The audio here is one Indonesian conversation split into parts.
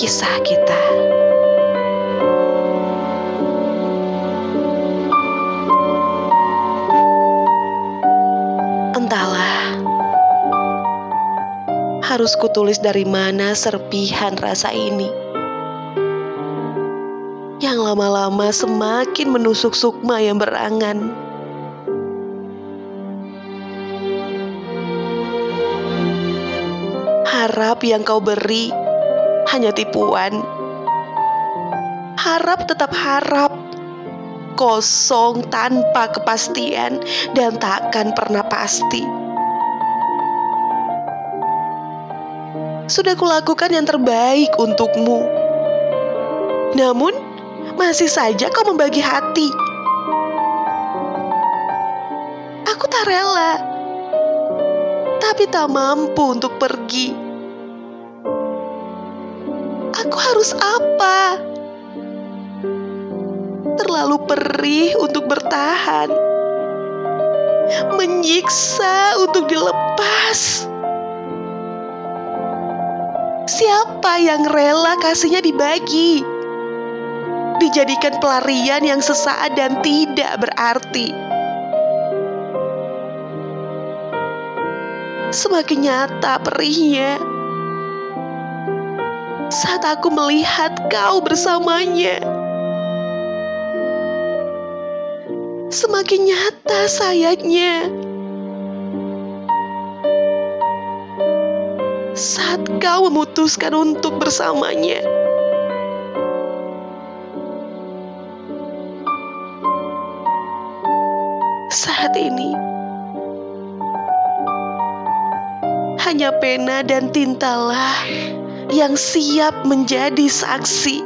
kisah kita. Entahlah, harus kutulis dari mana serpihan rasa ini. Yang lama-lama semakin menusuk sukma yang berangan. Harap yang kau beri hanya tipuan. Harap tetap harap, kosong tanpa kepastian dan takkan pernah pasti. Sudah kulakukan yang terbaik untukmu. Namun, masih saja kau membagi hati. Aku tak rela, tapi tak mampu untuk pergi. Aku harus apa? Terlalu perih untuk bertahan, menyiksa untuk dilepas. Siapa yang rela kasihnya dibagi? Dijadikan pelarian yang sesaat dan tidak berarti. Semakin nyata perihnya saat aku melihat kau bersamanya. Semakin nyata sayangnya saat kau memutuskan untuk bersamanya. Saat ini, hanya pena dan tintalah yang siap menjadi saksi.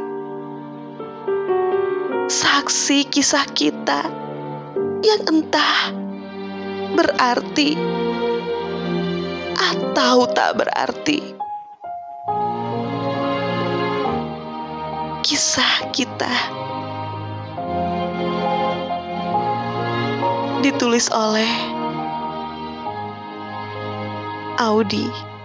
Saksi kisah kita yang entah berarti atau tak berarti. Kisah kita ditulis oleh Audi.